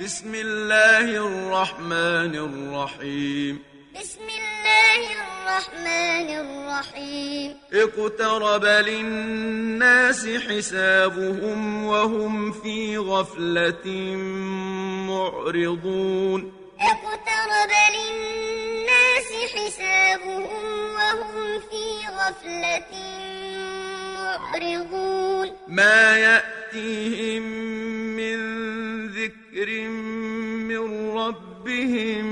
بسم الله الرحمن الرحيم. بسم الله الرحمن الرحيم. اقترب للناس حسابهم وهم في غفلة معرضون. اقترب للناس حسابهم وهم في غفلة معرضون. ما يأتيهم من ذكر من ربهم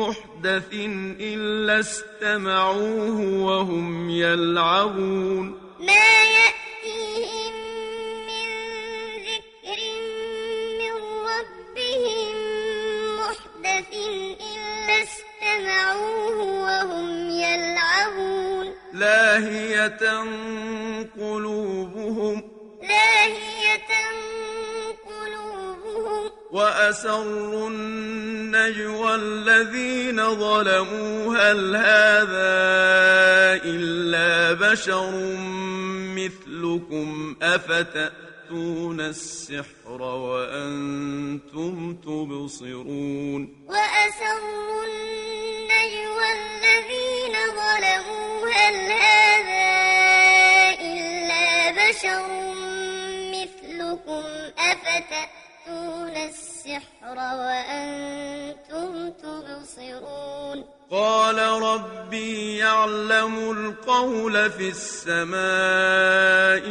محدث إلا استمعوه وهم يلعبون ما يأتيهم من ذكر من ربهم محدث إلا استمعوه وهم يلعبون لاهية قلوبهم لاهية وأسروا النجوى الذين ظلموا هل هذا إلا بشر مثلكم أفتأتون السحر وأنتم تبصرون وأسروا النجوى الذين ظلموا هل هذا إلا بشر مثلكم أفتأتون السحر وأنتم تبصرون قال ربي يعلم القول في السماء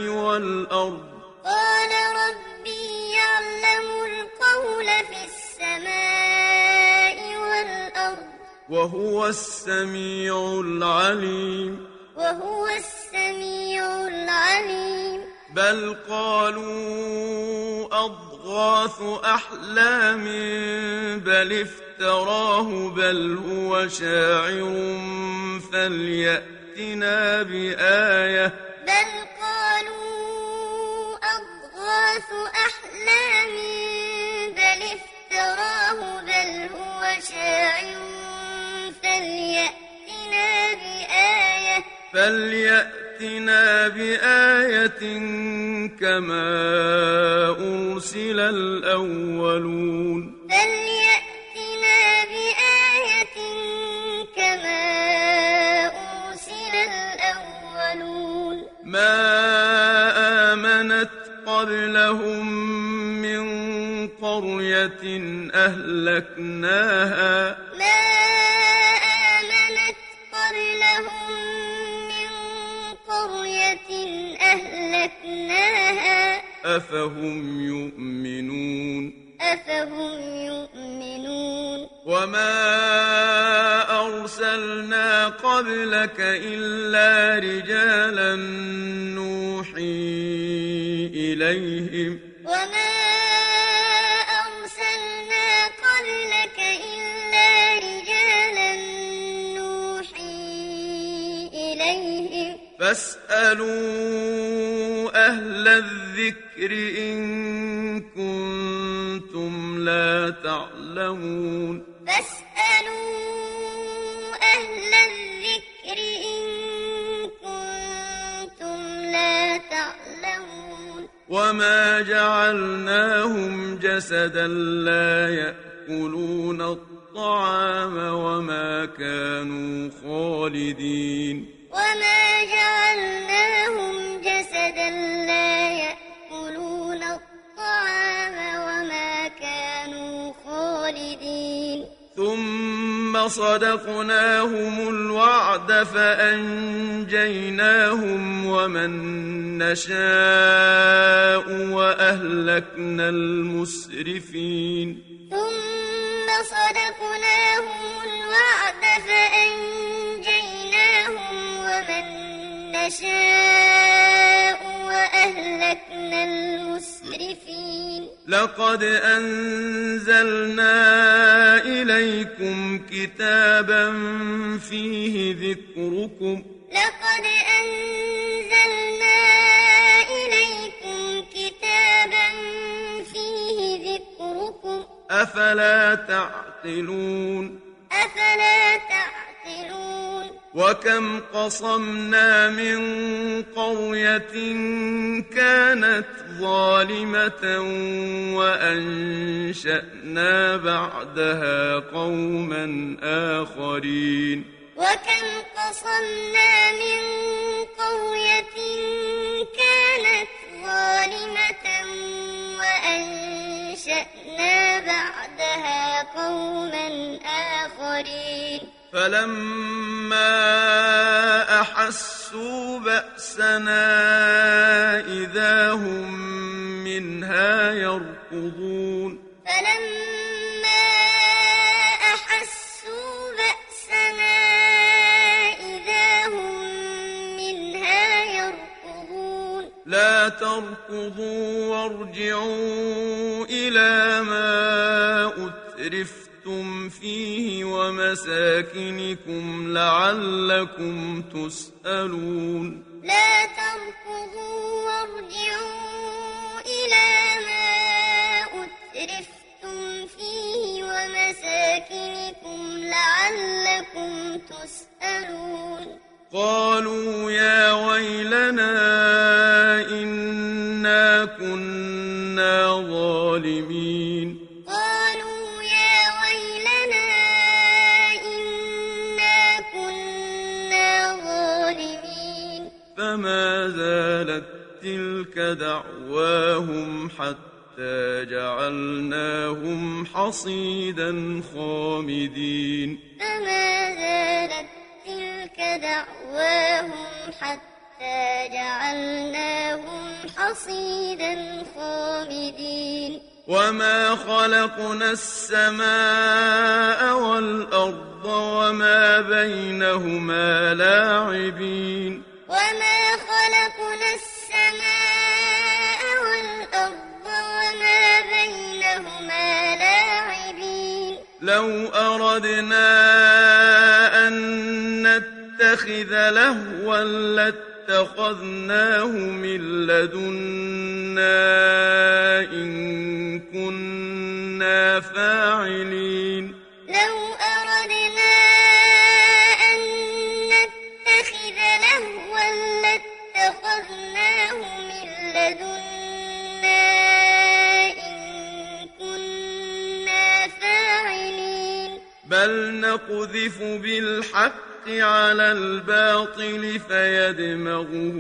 والأرض قال ربي يعلم القول في السماء والأرض وهو السميع العليم وهو السميع العليم بل قالوا أضغاث أحلام بل افتراه بل هو شاعر فليأتنا بآية بل قالوا أضغاث أحلام بل افتراه بل هو شاعر فليأتنا بآية فليأتنا بآية كما أرسل الأولون فليأتنا بآية كما أرسل الأولون ما آمنت قبلهم من قرية أهلكناها أهلكناها. أفهم يؤمنون؟ أفهم يؤمنون. وما أرسلنا قبلك إلا رجالا نوحي إليهم. وما صدقناهم الوعد فأنجيناهم ومن نشاء وأهلكنا المسرفين. ثم صدقناهم الوعد فأنجيناهم ومن نشاء وأهلكنا المسرفين. لقد أنزلنا أفلا تعقلون؟ أفلا تعقلون؟ وكم قصمنا من قرية كانت ظالمة وأنشأنا بعدها قوما آخرين. وكم قصمنا من قرية كانت ظالمة بعدها قوما آخرين. فلما أحسوا بأسنا إذا هم منها يركضون. فلما أحسوا بأسنا إذا هم منها يركضون. لا تركضوا وارجعوا إلى ما أترفتم فيه ومساكنكم لعلكم تسألون. لا تركضوا وارجعوا إلى ما أترفتم فيه ومساكنكم لعلكم تسألون. قالوا يا ويلنا إنا كنا ظالمين. تلك دعواهم حتى جعلناهم حصيدا خامدين. فما زالت تلك دعواهم حتى جعلناهم حصيدا خامدين. وما خلقنا السماء والأرض وما بينهما لاعبين. لو أردنا أن نتخذ لهوا لاتخذناه من لدنا إن كنا فاعلين. لو أردنا أن نتخذ لهوا لاتخذناه من لدنا بل نقذف بالحق على الباطل فيدمغه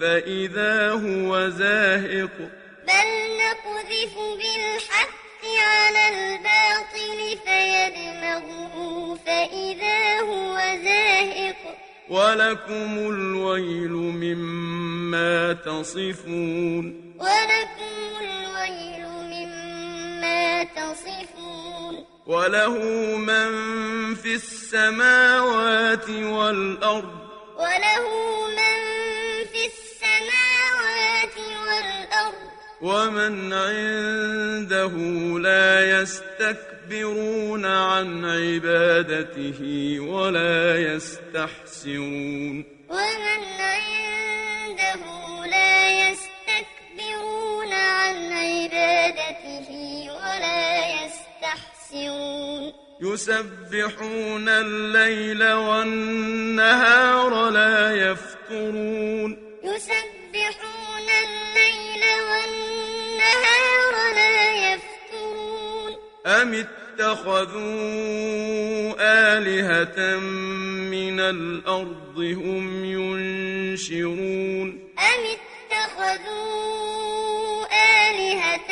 فإذا هو زاهق. بل نقذف بالحق على الباطل فيدمغه فإذا هو زاهق. ولكم الويل مما تصفون. ولكم الويل مما تصفون. وله من في السماوات والأرض وله من في السماوات والأرض ومن عنده لا يستكبرون عن عبادته ولا يستحسرون ومن يسبحون الليل والنهار لا يفترون. يسبحون الليل والنهار لا يفترون. أم اتخذوا آلهة من الأرض هم ينشرون؟ أم اتخذوا آلهة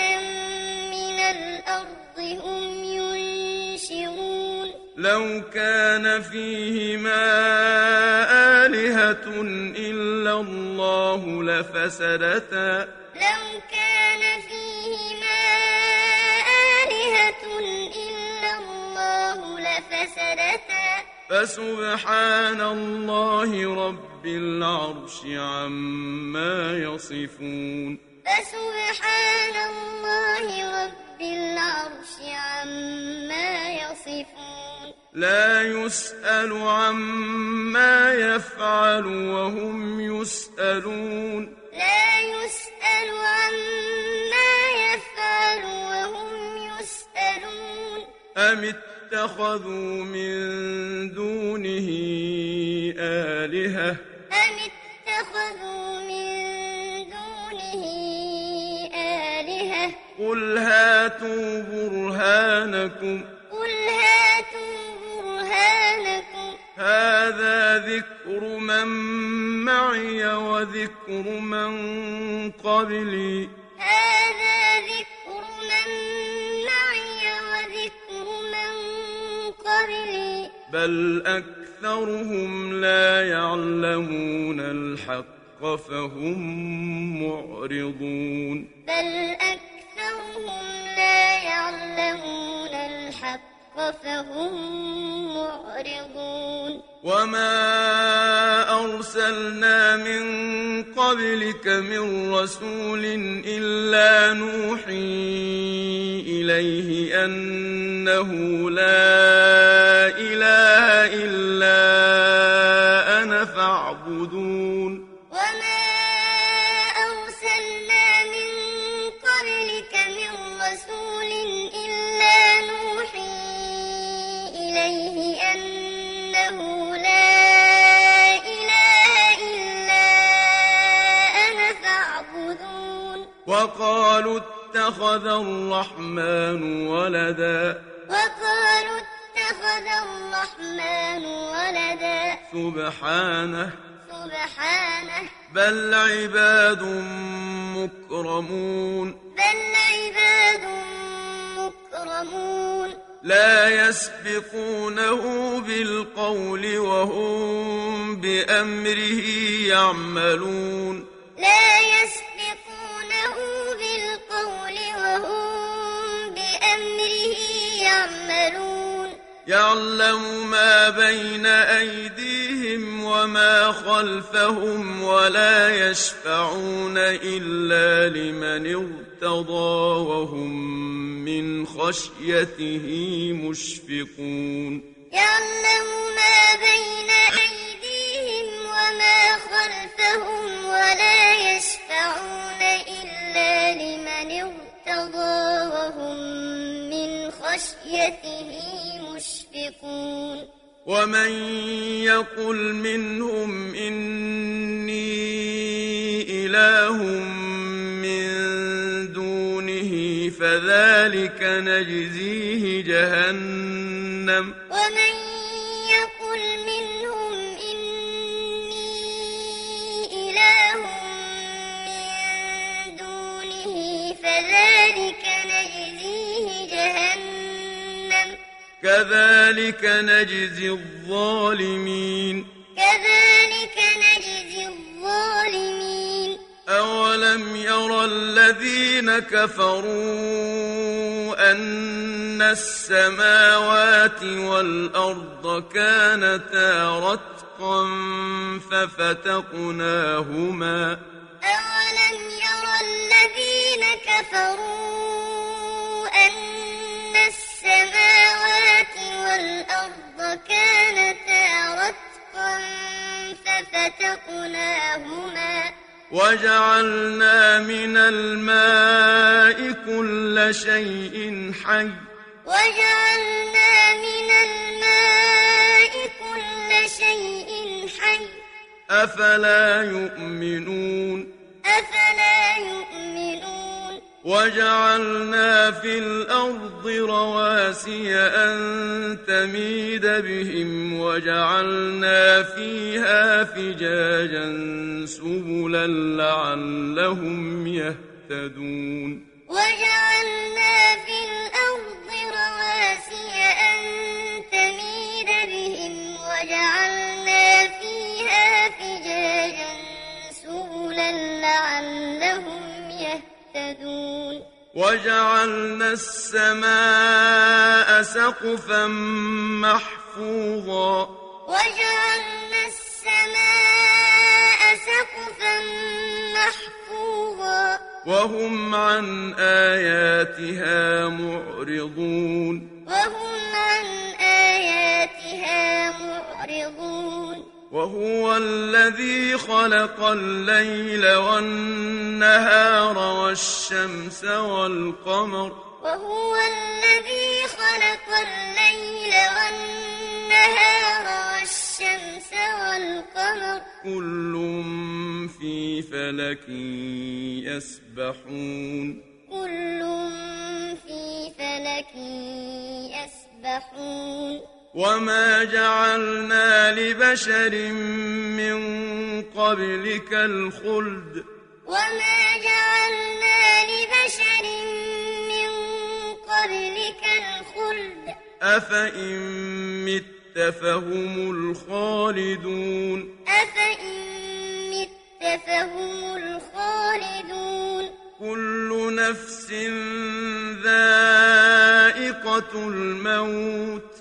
من الأرض هم ينشرون لو كان فيهما آلهة إلا الله لفسدتا لو كان فيهما آلهة إلا الله لفسدتا فسبحان الله رب العرش عما يصفون فسبحان الله رب العرش عما يصفون لا يسأل عما يفعل وهم يسألون. لا يسأل عما يفعل وهم يسألون. أم اتخذوا من دونه آلهة؟ أم اتخذوا من دونه آلهة؟ قل هاتوا برهانكم. معي وذكر من قبلي. هذا ذكر من معي وذكر من قبلي. بل أكثرهم لا يعلمون الحق فهم معرضون. بل أكثرهم لا يعلمون الحق فهم معرضون. وما أرسلنا من قبلك من رسول إلا نوحي إليه أنه لا إله إلا وقالوا اتخذ الرحمن ولدا. وقالوا اتخذ الرحمن ولدا. سبحانه. سبحانه. بل عباد مكرمون. بل عباد مكرمون. لا يسبقونه بالقول وهم بأمره يعملون. لا يسبقونه يعلم ما بين أيديهم وما خلفهم ولا يشفعون إلا لمن ارتضى وهم من خشيته مشفقون. يعلم ما بين أيديهم وما خلفهم ولا يشفعون إلا لمن ارتضى وهم من خشيته مشفقون. ومن يقل منهم إني إله من دونه فذلك نجزيه جهنم. ومن يقل منهم إني إله من دونه فذلك نجزيه جهنم. كذلك نجزي الظالمين. كذلك نجزي الظالمين. أولم يرى الذين كفروا أن السماوات والأرض كانتا رتقا ففتقناهما. أولم يرى الذين كفروا والأرض كانتا رتقا ففتقناهما. وجعلنا من الماء كل شيء حي. وجعلنا من الماء كل شيء حي. أفلا يؤمنون؟ أفلا يؤمنون؟ وجعلنا في الأرض رواسي أن تميد بهم وجعلنا فيها فجاجا سبلا لعلهم يهتدون. وجعلنا في الأرض رواسي أن تميد بهم وجعلنا فيها فجاجا سبلا لعلهم يهتدون وجعلنا السماء سقفا محفوظا. وجعلنا السماء سقفا محفوظا. وهم عن آياتها معرضون. وهم عن آياتها معرضون. وهو الذي خلق الليل والنهار والشمس والقمر. وهو الذي خلق الليل والنهار والشمس والقمر. كل في فلك يسبحون. كل في فلك يسبحون. وما جعلنا لبشر من قبلك الخلد وما جعلنا لبشر من قبلك الخلد أفإن مت فهم الخالدون أفإن مت فهم الخالدون كل نفس ذائقة الموت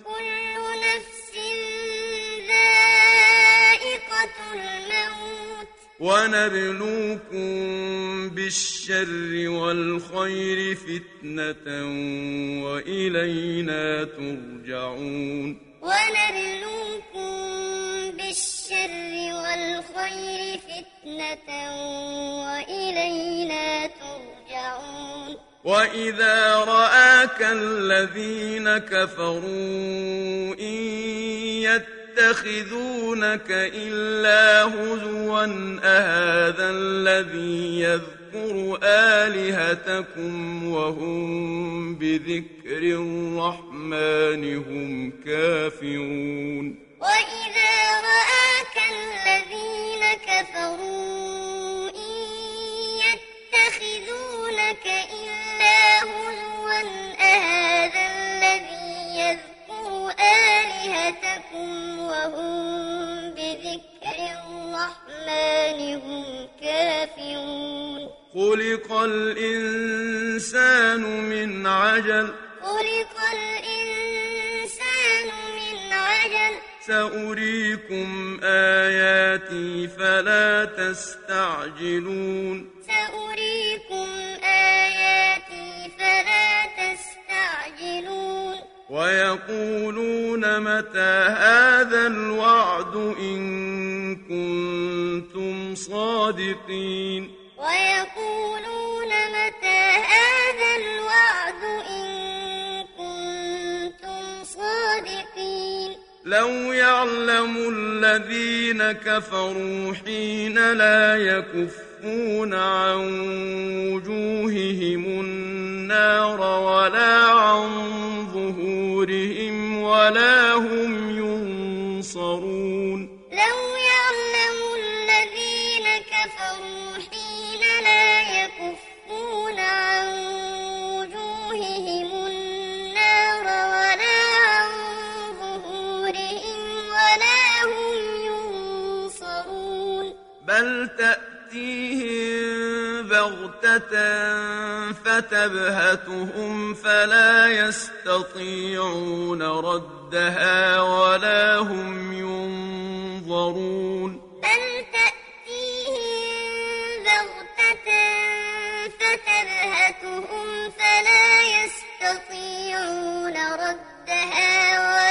ونبلوكم بالشر والخير فتنة وإلينا ترجعون. ونبلوكم بالشر والخير فتنة وإلينا ترجعون. وإذا رآك الذين كفروا إن يتخذونك إلا هزوا أهذا الذي يذكر آلهتكم وهم بذكر الرحمن هم كافرون. وإذا رآك الذين كفروا كفروا حين لا يكفون فتبهتهم فلا يستطيعون ردها ولا هم ينظرون بل تأتيهم بغتة فتبهتهم فلا يستطيعون ردها ولا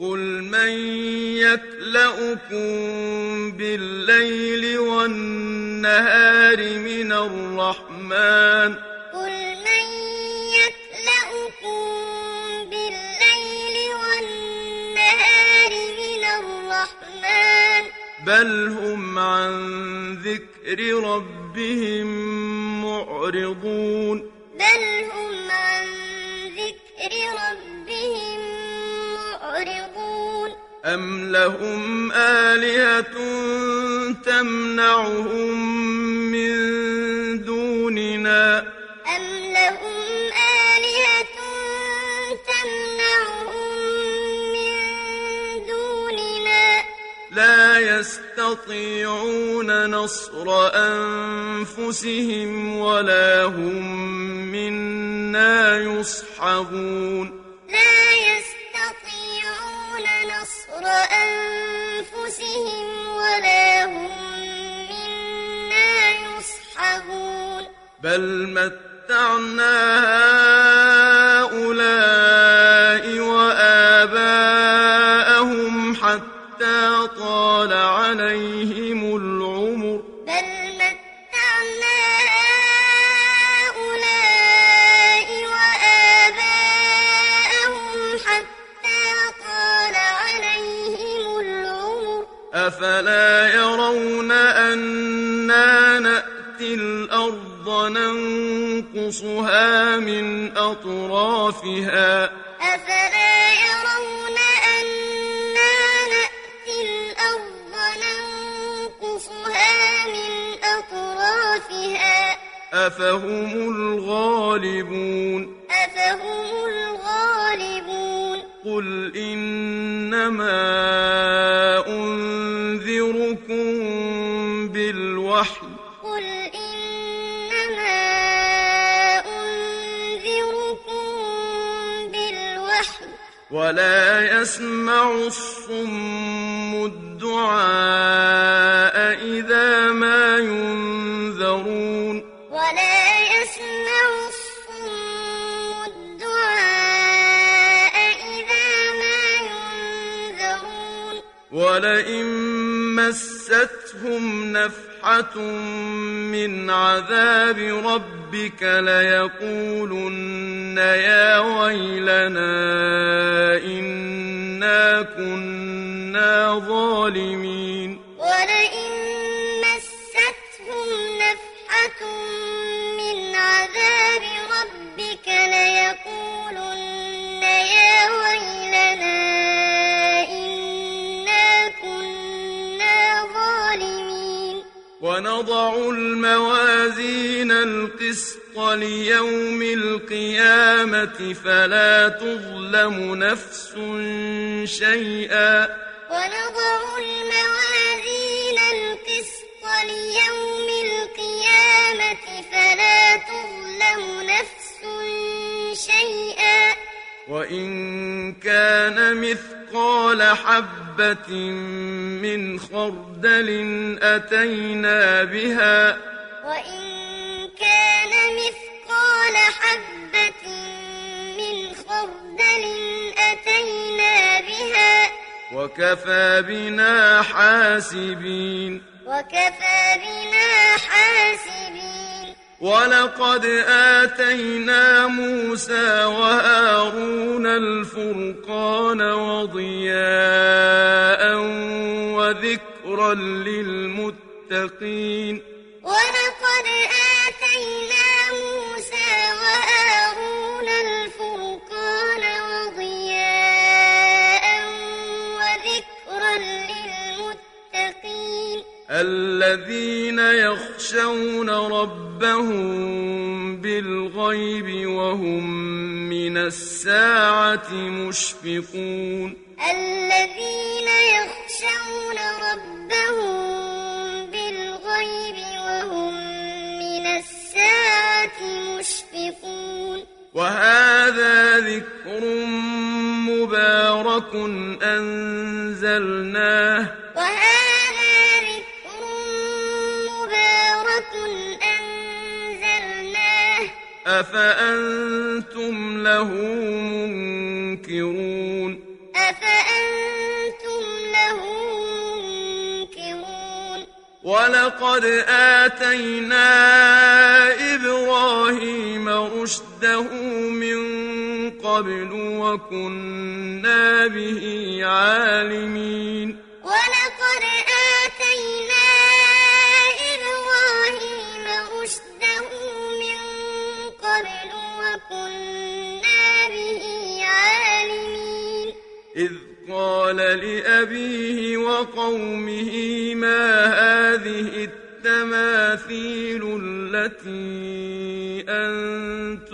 قل من يكلأكم بالليل والنهار من الرحمن قل من يكلأكم بالليل والنهار من الرحمن بل هم عن ذكر ربهم معرضون بل هم عن ذكر ربهم معرضون أم لهم آلهة تمنعهم من دوننا أم لهم آلهة تمنعهم من دوننا لا يستطيعون نصر أنفسهم ولا هم منا يصحبون أنفسهم ولا هم منا يصحبون. بل متعنا هؤلاء ننقصها من أطرافها. أفلا يرون أنا نأتي الأرض ننقصها من أطرافها. أفهم الغالبون. أفهم الغالبون. قل إنما ولا يسمع الصم الدعاء إذا ما ينذرون. ولا يسمع الصم الدعاء إذا ما ينذرون. ولئن مستهم نفحة من عذاب ربك ليقولن يا ويلنا إنا كنا ظالمين. ليوم القيامة فلا تظلم نفس شيئا. ونضع الموازين القسط ليوم القيامة فلا تظلم نفس شيئا. وإن كان مثقال حبة من خردل أتينا بها. وإن كان حبة من خردل أتينا بها. وكفى بنا حاسبين. وكفى بنا حاسبين. ولقد آتينا موسى وهارون الفرقان وضياء وذكرا للمتقين. ولقد آتينا وهارون الفرقان وضياء وذكرا للمتقين. الذين يخشون ربهم بالغيب وهم من الساعة مشفقون. الذين يخشون ربهم وهذا ذكر مبارك أنزلناه. وهذا ذكر مبارك أنزلناه. أفأنتم له منكرون؟ أفأنتم له منكرون؟ ولقد آتينا إبراهيم رشده من قبل وكنا به عالمين. ولقد آتينا إبراهيم رشده من قبل وكنا به عالمين. إذ قال لأبيه وقومه ما هذه التماثيل التي أنتم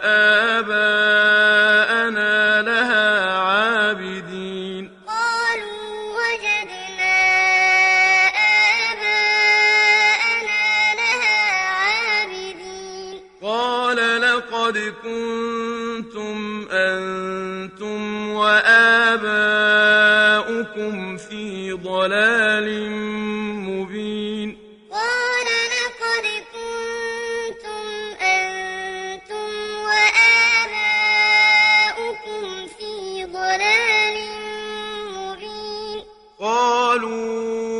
ضلال مبين. قال لقد كنتم أنتم وآباؤكم في ضلال مبين. قالوا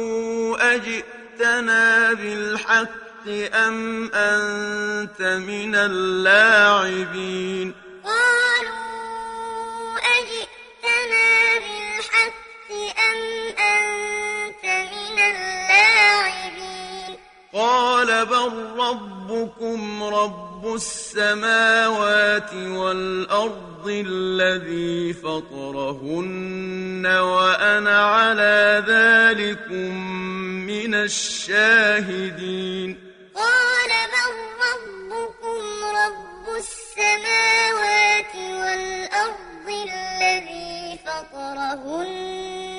أجئتنا بالحق أم أنت من اللاعبين؟ السماوات والأرض الذي فطرهن وأنا على ذلكم من الشاهدين. قال بل ربكم رب السماوات والأرض الذي فطرهن؟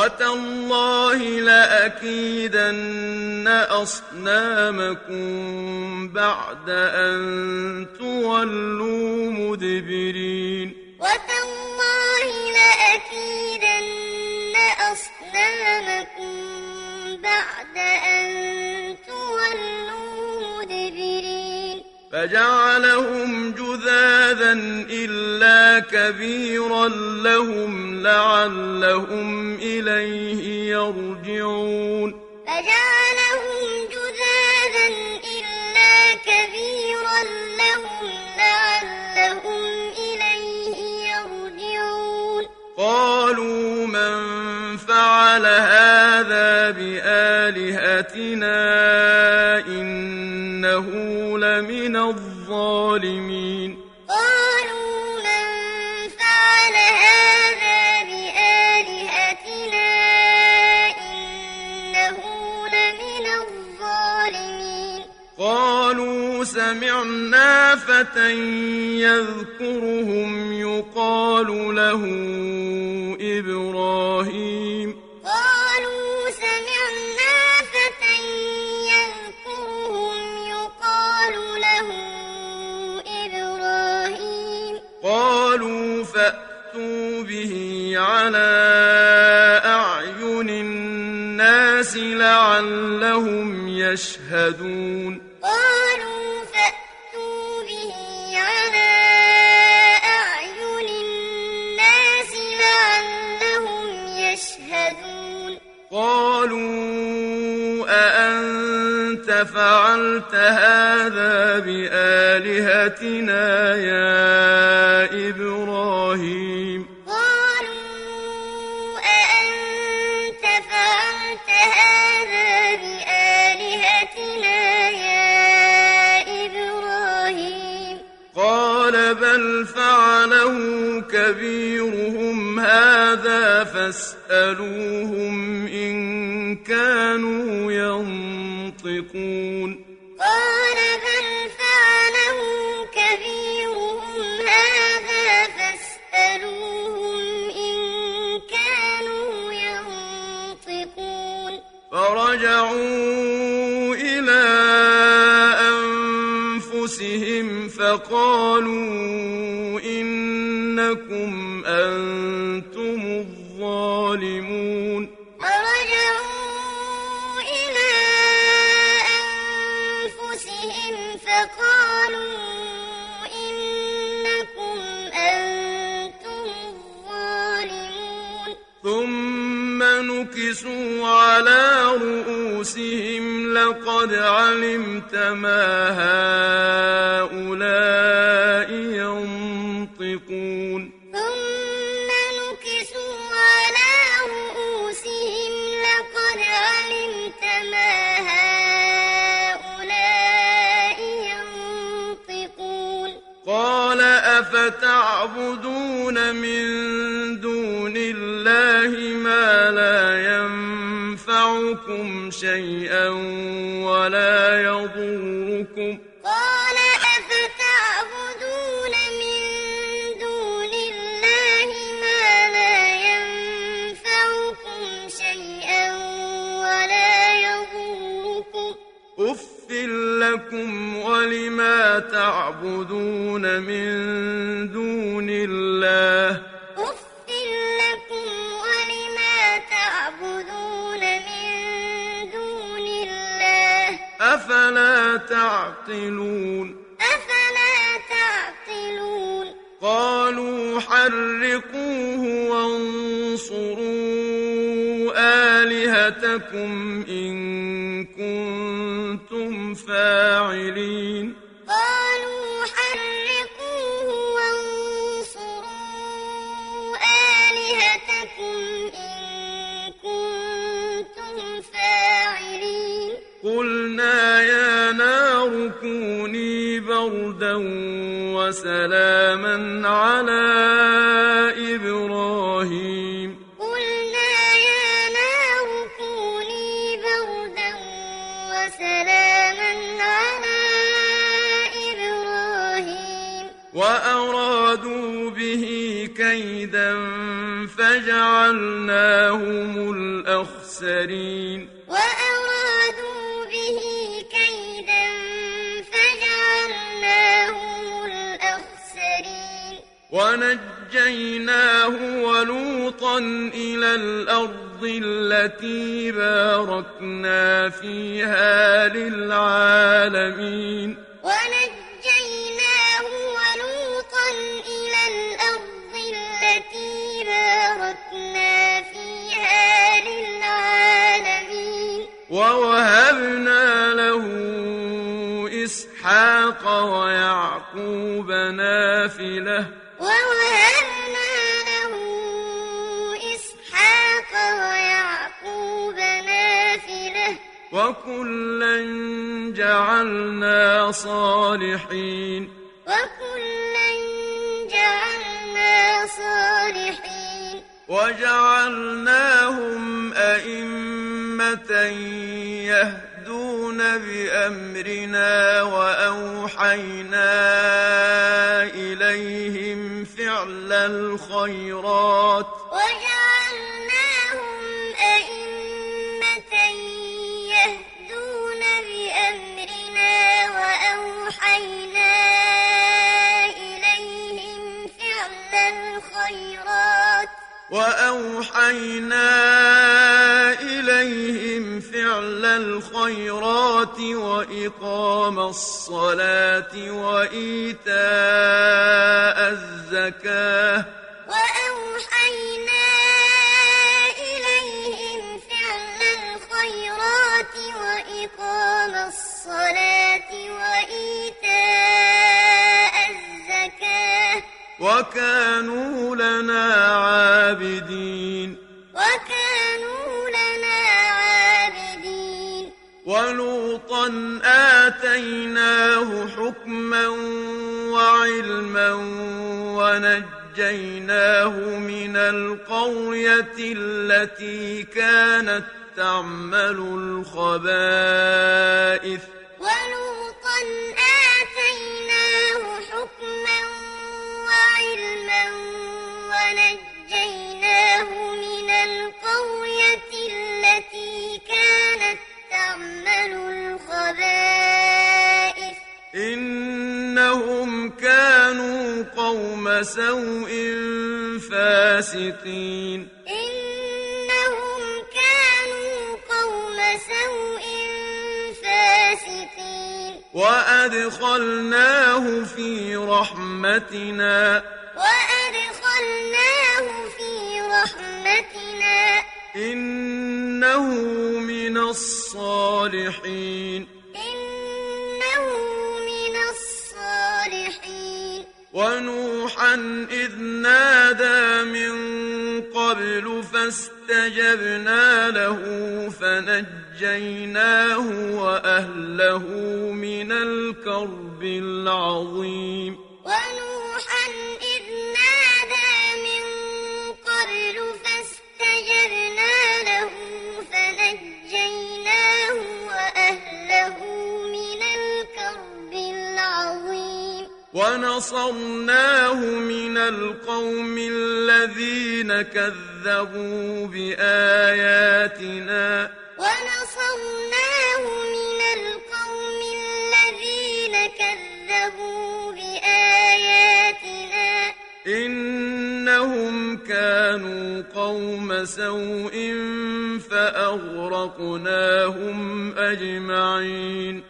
وتالله لأكيدن أصنامكم بعد أن تولوا مدبرين وتالله لأكيدن أصنامكم بعد أن فجعلهم جذاذا إلا كبيرا لهم لعلهم إليه يرجعون. فجعلهم جذاذا إلا كبيرا لهم لعلهم إليه يرجعون. قالوا من فعل هذا بآلهتنا إنه الظالمين. قالوا من فعل هذا بآلهتنا إنه لمن الظالمين. قالوا سمعنا فتى يذكرهم يقال له إبراهيم. به على أعين الناس لعلهم يشهدون. قالوا فأتوا به على أعين الناس لعلهم يشهدون. قالوا أأنت فعلت هذا بآلهتنا يا فاسألوهم إن كانوا ينطقون لقد علمت ما هؤلاء ينطقون. ثم نكسوا على رؤوسهم. لقد علمت ما هؤلاء ينطقون. قال أفتعبدون من دون الله ما لا ينفعكم شيئا ولا يضركم وسلاما على إبراهيم. وأرادوا به كيدا فجعلناهم الأخسرين. وأرادوا به كيدا فجعلناهم الأخسرين. ونجيناه ولوطا إلى الأرض التي باركنا فيها للعالمين ونجيناه ولوطا إلى الأرض التي باركنا فيها للعالمين ووهبنا له إسحاق ويعقوب وكلا جعلنا صالحين. وكلا جعلنا صالحين. وجعلناهم أئمة يهدون بأمرنا وأوحينا إليهم فعل الخيرات. وأوحينا إليهم فعل الخيرات وأوحينا إليهم فعل الخيرات وإقام الصلاة وإيتاء الزكاة وكانوا لنا عابدين. وكانوا لنا عابدين. ولوطا آتيناه حكما وعلما ونجيناه من القرية التي كانت تعمل الخبائث. ولوطا ونجيناه من القرية التي كانت تعمل الخبائث إنهم كانوا قوم سوء فاسقين إنهم كانوا قوم سوء فاسقين وأدخلناه في رحمتنا وأدخلناه في رحمتنا إنه من الصالحين. إنه من الصالحين. ونوحا إذ نادى من قبل فاستجبنا له فنجيناه وأهله من الكرب العظيم. ونصرناه من القوم الذين كذبوا بآياتنا. ونصرناه من القوم الذين كذبوا بآياتنا. إنهم كانوا قوم سوء فأغرقناهم أجمعين. إنهم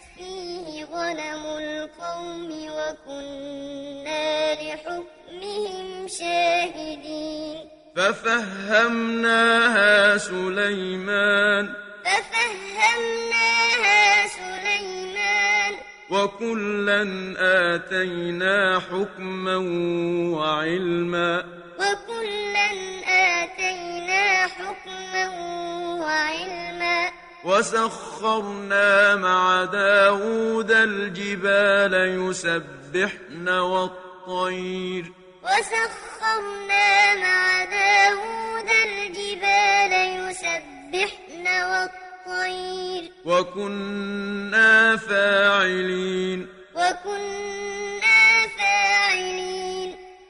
فيه غنم القوم وكنا لحكمهم شاهدين. ففهمناها سليمان. ففهمناها سليمان. وكلا آتينا حكما وعلما. وسخرنا مع داود الجبال يسبحن والطير. وسخرنا مع داود الجبال يسبحن والطير. وكنا فاعلين. وكنا فاعلين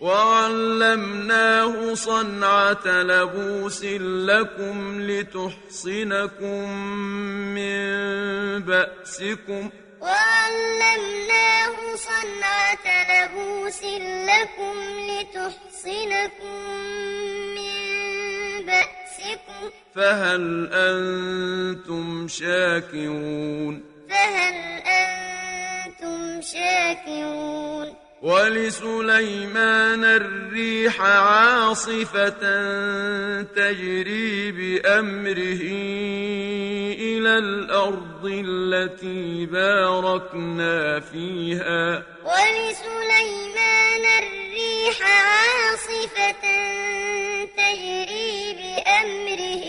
وعلمناه صنعة لبوس لكم لتحصنكم من بأسكم. وعلمناه صنعة لبوس لكم لتحصنكم من بأسكم. فهل أنتم شاكرون؟ فهل أنتم شاكرون؟ ولسليمان الريح عاصفة تجري بأمره إلى الأرض التي باركنا فيها. ولسليمان الريح عاصفة تجري بأمره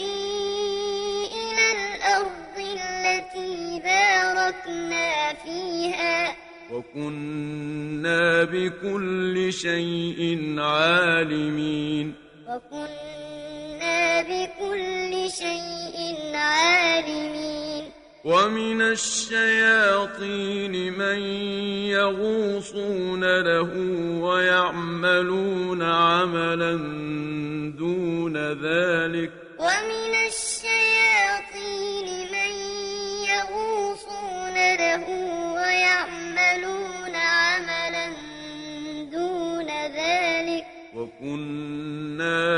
إلى الأرض التي باركنا فيها. وكنا بكل شيء عالمين. وكنا بكل شيء عالمين. ومن الشياطين من يغوصون له ويعملون عملا دون ذلك.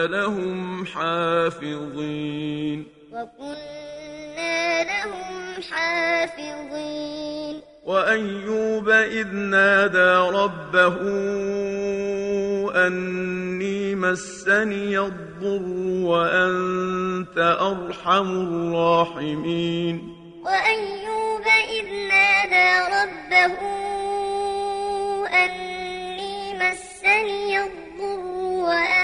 لهم حافظين. وكنا لهم حافظين. وأيوب إذ نادى ربه أني مسني الضر وأنت أرحم الراحمين. وأيوب إذ نادى ربه أني مسني الضر وأنت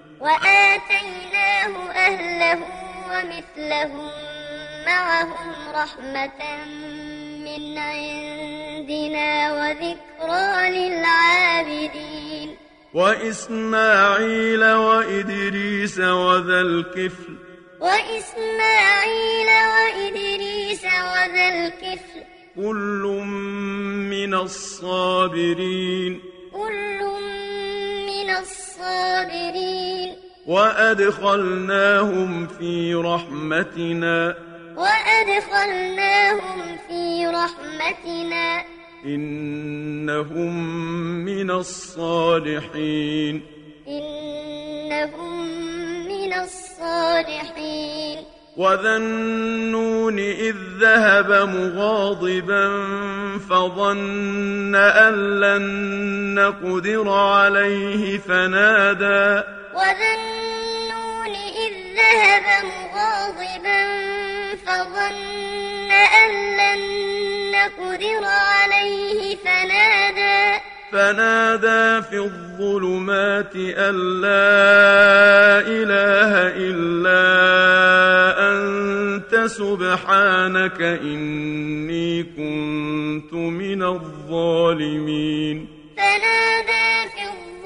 وآتيناه أهله ومثلهم معهم رحمة من عندنا وذكرى للعابدين. وإسماعيل وإدريس وذا الكفل. وإسماعيل وإدريس وذا الكفل. كل من الصابرين. كل من الصابرين. وأدخلناهم في رحمتنا. وأدخلناهم في رحمتنا. إنهم من الصالحين. إنهم من الصالحين. وذا النون إذ ذهب مغاضبا فظن أن لن نقدر عليه فنادى. وذا النون إذ ذهب مغاضبا فظن أن لن نقدر عليه فنادى فنادى في الظلمات أن لا إله إلا أنت سبحانك إني كنت من الظالمين فنادى في الظلمات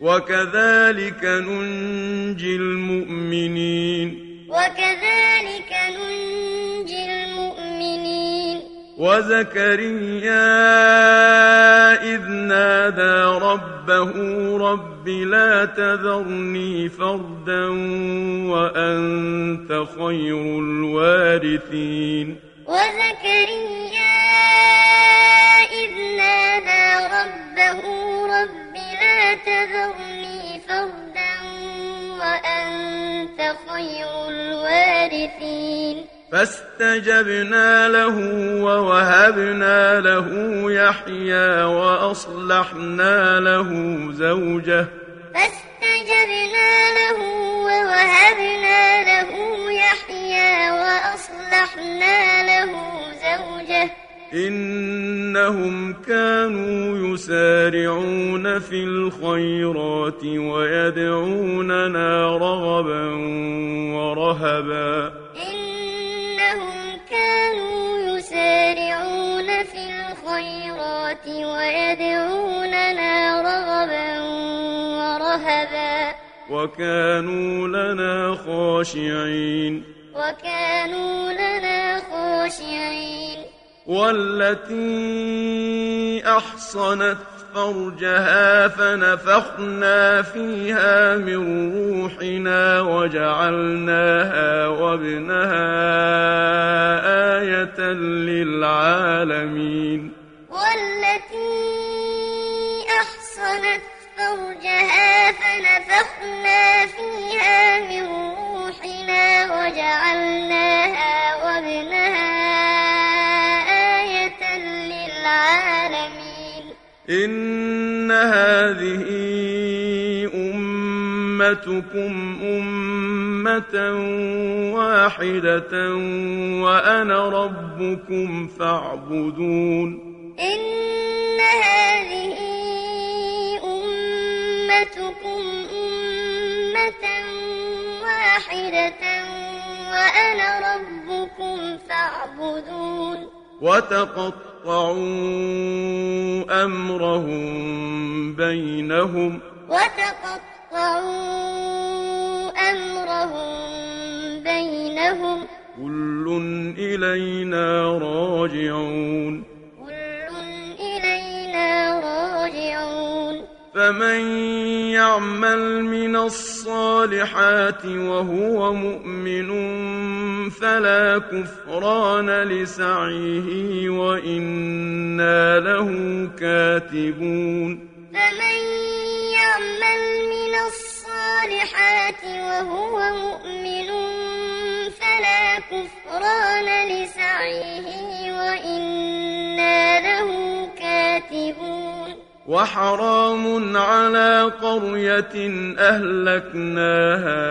وكذلك ننجي المؤمنين. وكذلك ننجي المؤمنين. وزكريا إذ نادى ربه رب لا تذرني فردا وأنت خير الوارثين. وزكريا إذ نادى ربه رب لا تذرني فردا وأنت خير الوارثين. فاستجبنا له ووهبنا له يحيى وأصلحنا له زوجه. فاستجبنا له ووهبنا له يحيى وأصلحنا له زوجه. إنهم كانوا يسارعون في الخيرات ويدعوننا رغبا ورهبا. إنهم كانوا يسارعون في الخيرات ويدعوننا رغبا ورهبا. وكانوا لنا خاشعين. وكانوا لنا خاشعين. والتي أحصنت فرجها فنفخنا فيها من روحنا وجعلناها وابنها آية للعالمين. والتي أحصنت فرجها فنفخنا فيها من روحنا وجعلناها وابنها إن هذه أمتكم أمة واحدة وأنا ربكم فاعبدون إن هذه أمتكم أمة واحدة وأنا ربكم فاعبدون وتقطعوا أمرهم بينهم وتقطعوا أمرهم بينهم كل إلينا راجعون فمن يعمل من الصالحات وهو مؤمن فلا كفران لسعيه وإنا له كاتبون. فمن يعمل من الصالحات وهو مؤمن فلا كفران لسعيه وإنا وحرام على قرية أهلكناها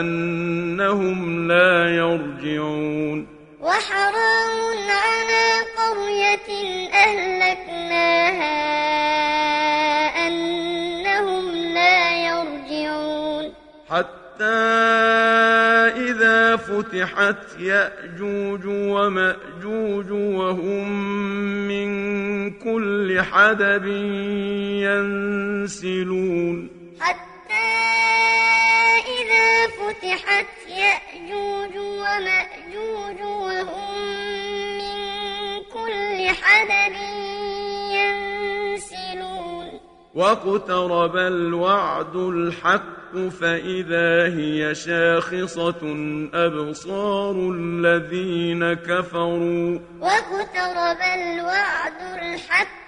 أنهم لا يرجعون. وحرام على قرية أهلكناها أنهم لا يرجعون. حتى فتحت يأجوج ومأجوج وهم من كل حدب ينسلون. حتى إذا فتحت يأجوج ومأجوج وهم من واقترب الوعد الحق فإذا هي شاخصة أبصار الذين كفروا. واقترب الوعد الحق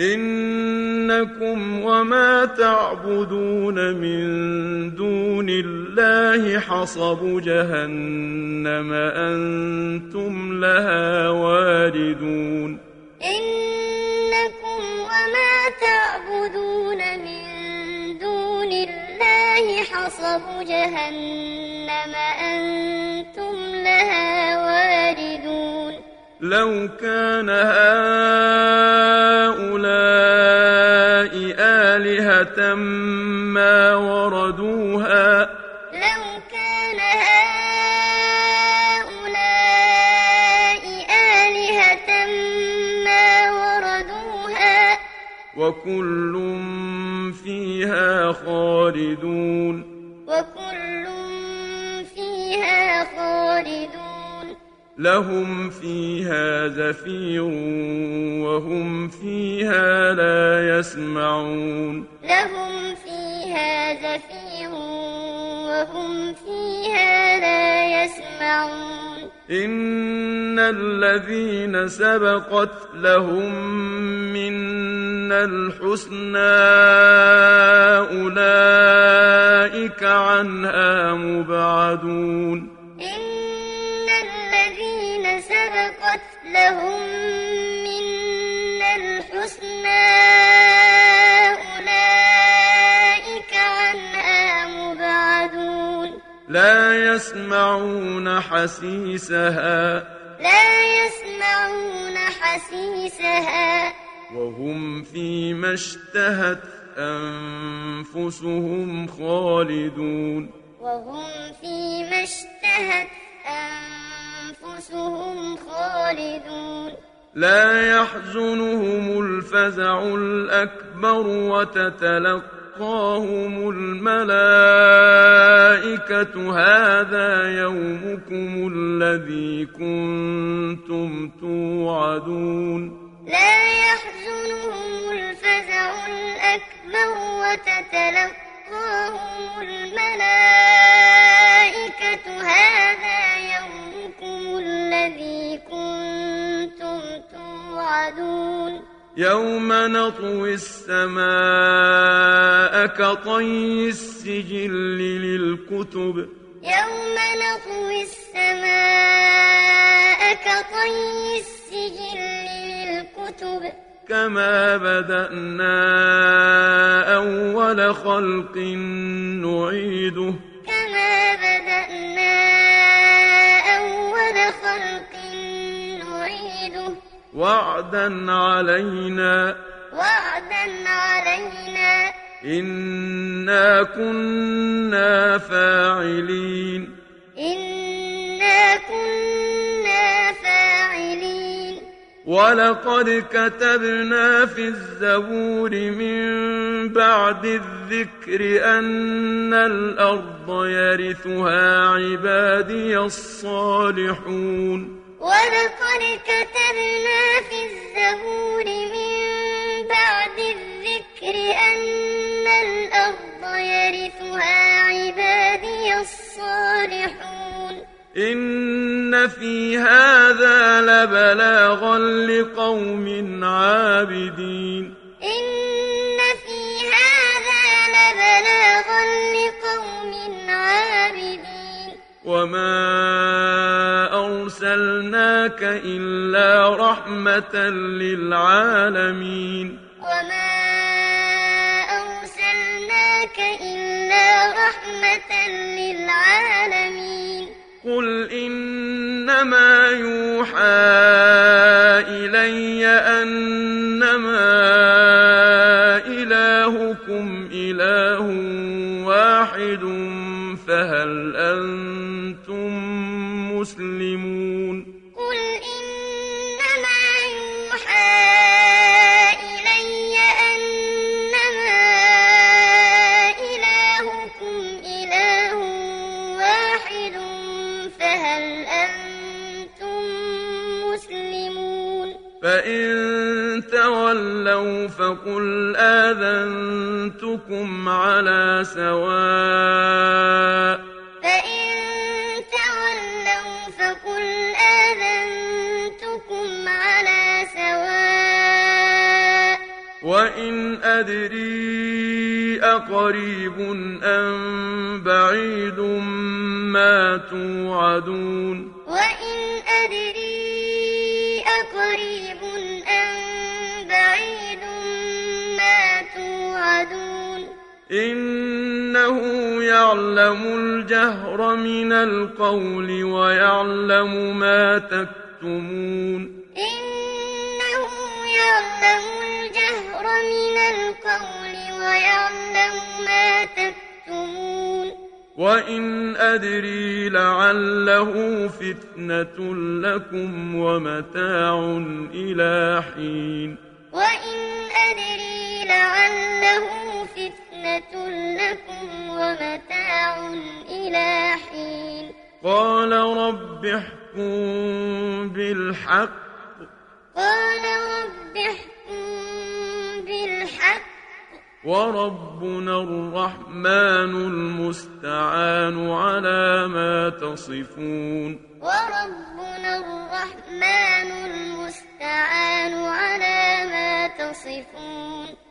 إنكم وما تعبدون من دون الله حصب جهنم أنتم لها واردون. إنكم وما تعبدون من دون الله حصب جهنم أنتم لها واردون. لو كان هؤلاء آلهة ما وردوها لو كان هؤلاء آلهة ما وردوها وكل فيها خالدون وكل فيها خالدون لهم فيها زفير وهم فيها لا يسمعون. لهم فيها زفير وهم فيها لا يسمعون. إن الذين سبقت لهم منا الحسنى أولئك عنها مبعدون. إن الذين سبقت لهم منا الحسنى أولئك عنها مبعدون. لا يسمعون حسيسها. لا يسمعون حسيسها. وهم فيما اشتهت أنفسهم خالدون. وهم فيما اشتهت أنفسهم خالدون. لا يحزنهم الفزع الأكبر وتتلقاهم الملائكة. هذا يومكم الذي كنتم توعدون. لا يحزنهم الفزع الأكبر وتتلقاهم الملائكة. هذا يومكم الذي كنتم توعدون يوم نطوي السماء كطي السجل للكتب يوم نطوي السماء كطي السجل للكتب كما بدأنا أول خلق نعيده كما بدأنا أول خلق نعيده. وعدا علينا. وعدا علينا. إنا كنا فاعلين. ولقد كتبنا في الزبور من بعد الذكر أن الأرض يرثها عبادي الصالحون ولقد كتبنا في الزبور من بعد الذكر أن الأرض يرثها عبادي الصالحون إن في هذا لبلاغا لقوم عابدين إن في هذا لبلاغا لقوم عابدين وما أرسلناك إلا رحمة للعالمين وما أرسلناك إلا رحمة للعالمين قل إنما يوحى إلي أنما إلهكم إله واحد فهل أنتم مسلمون فإن تولوا فقل آذنتكم على سواء فإن تولوا فقل آذنتكم على سواء وإن أدري أقريب أم بعيد ما توعدون وإن أدري إنه يعلم الجهر من القول ويعلم ما تكتمون. إنه يعلم الجهر من القول ويعلم ما تكتمون. وإن أدري لعله فتنة لكم ومتاع إلى حين. وإن أدري لعله فتنة لكم ومتاع إلى حين. قال رب احكم بالحق. قال رب احكم بالحق. وربنا الرحمن المستعان على ما تصفون. وربنا الرحمن المستعان على ما تصفون.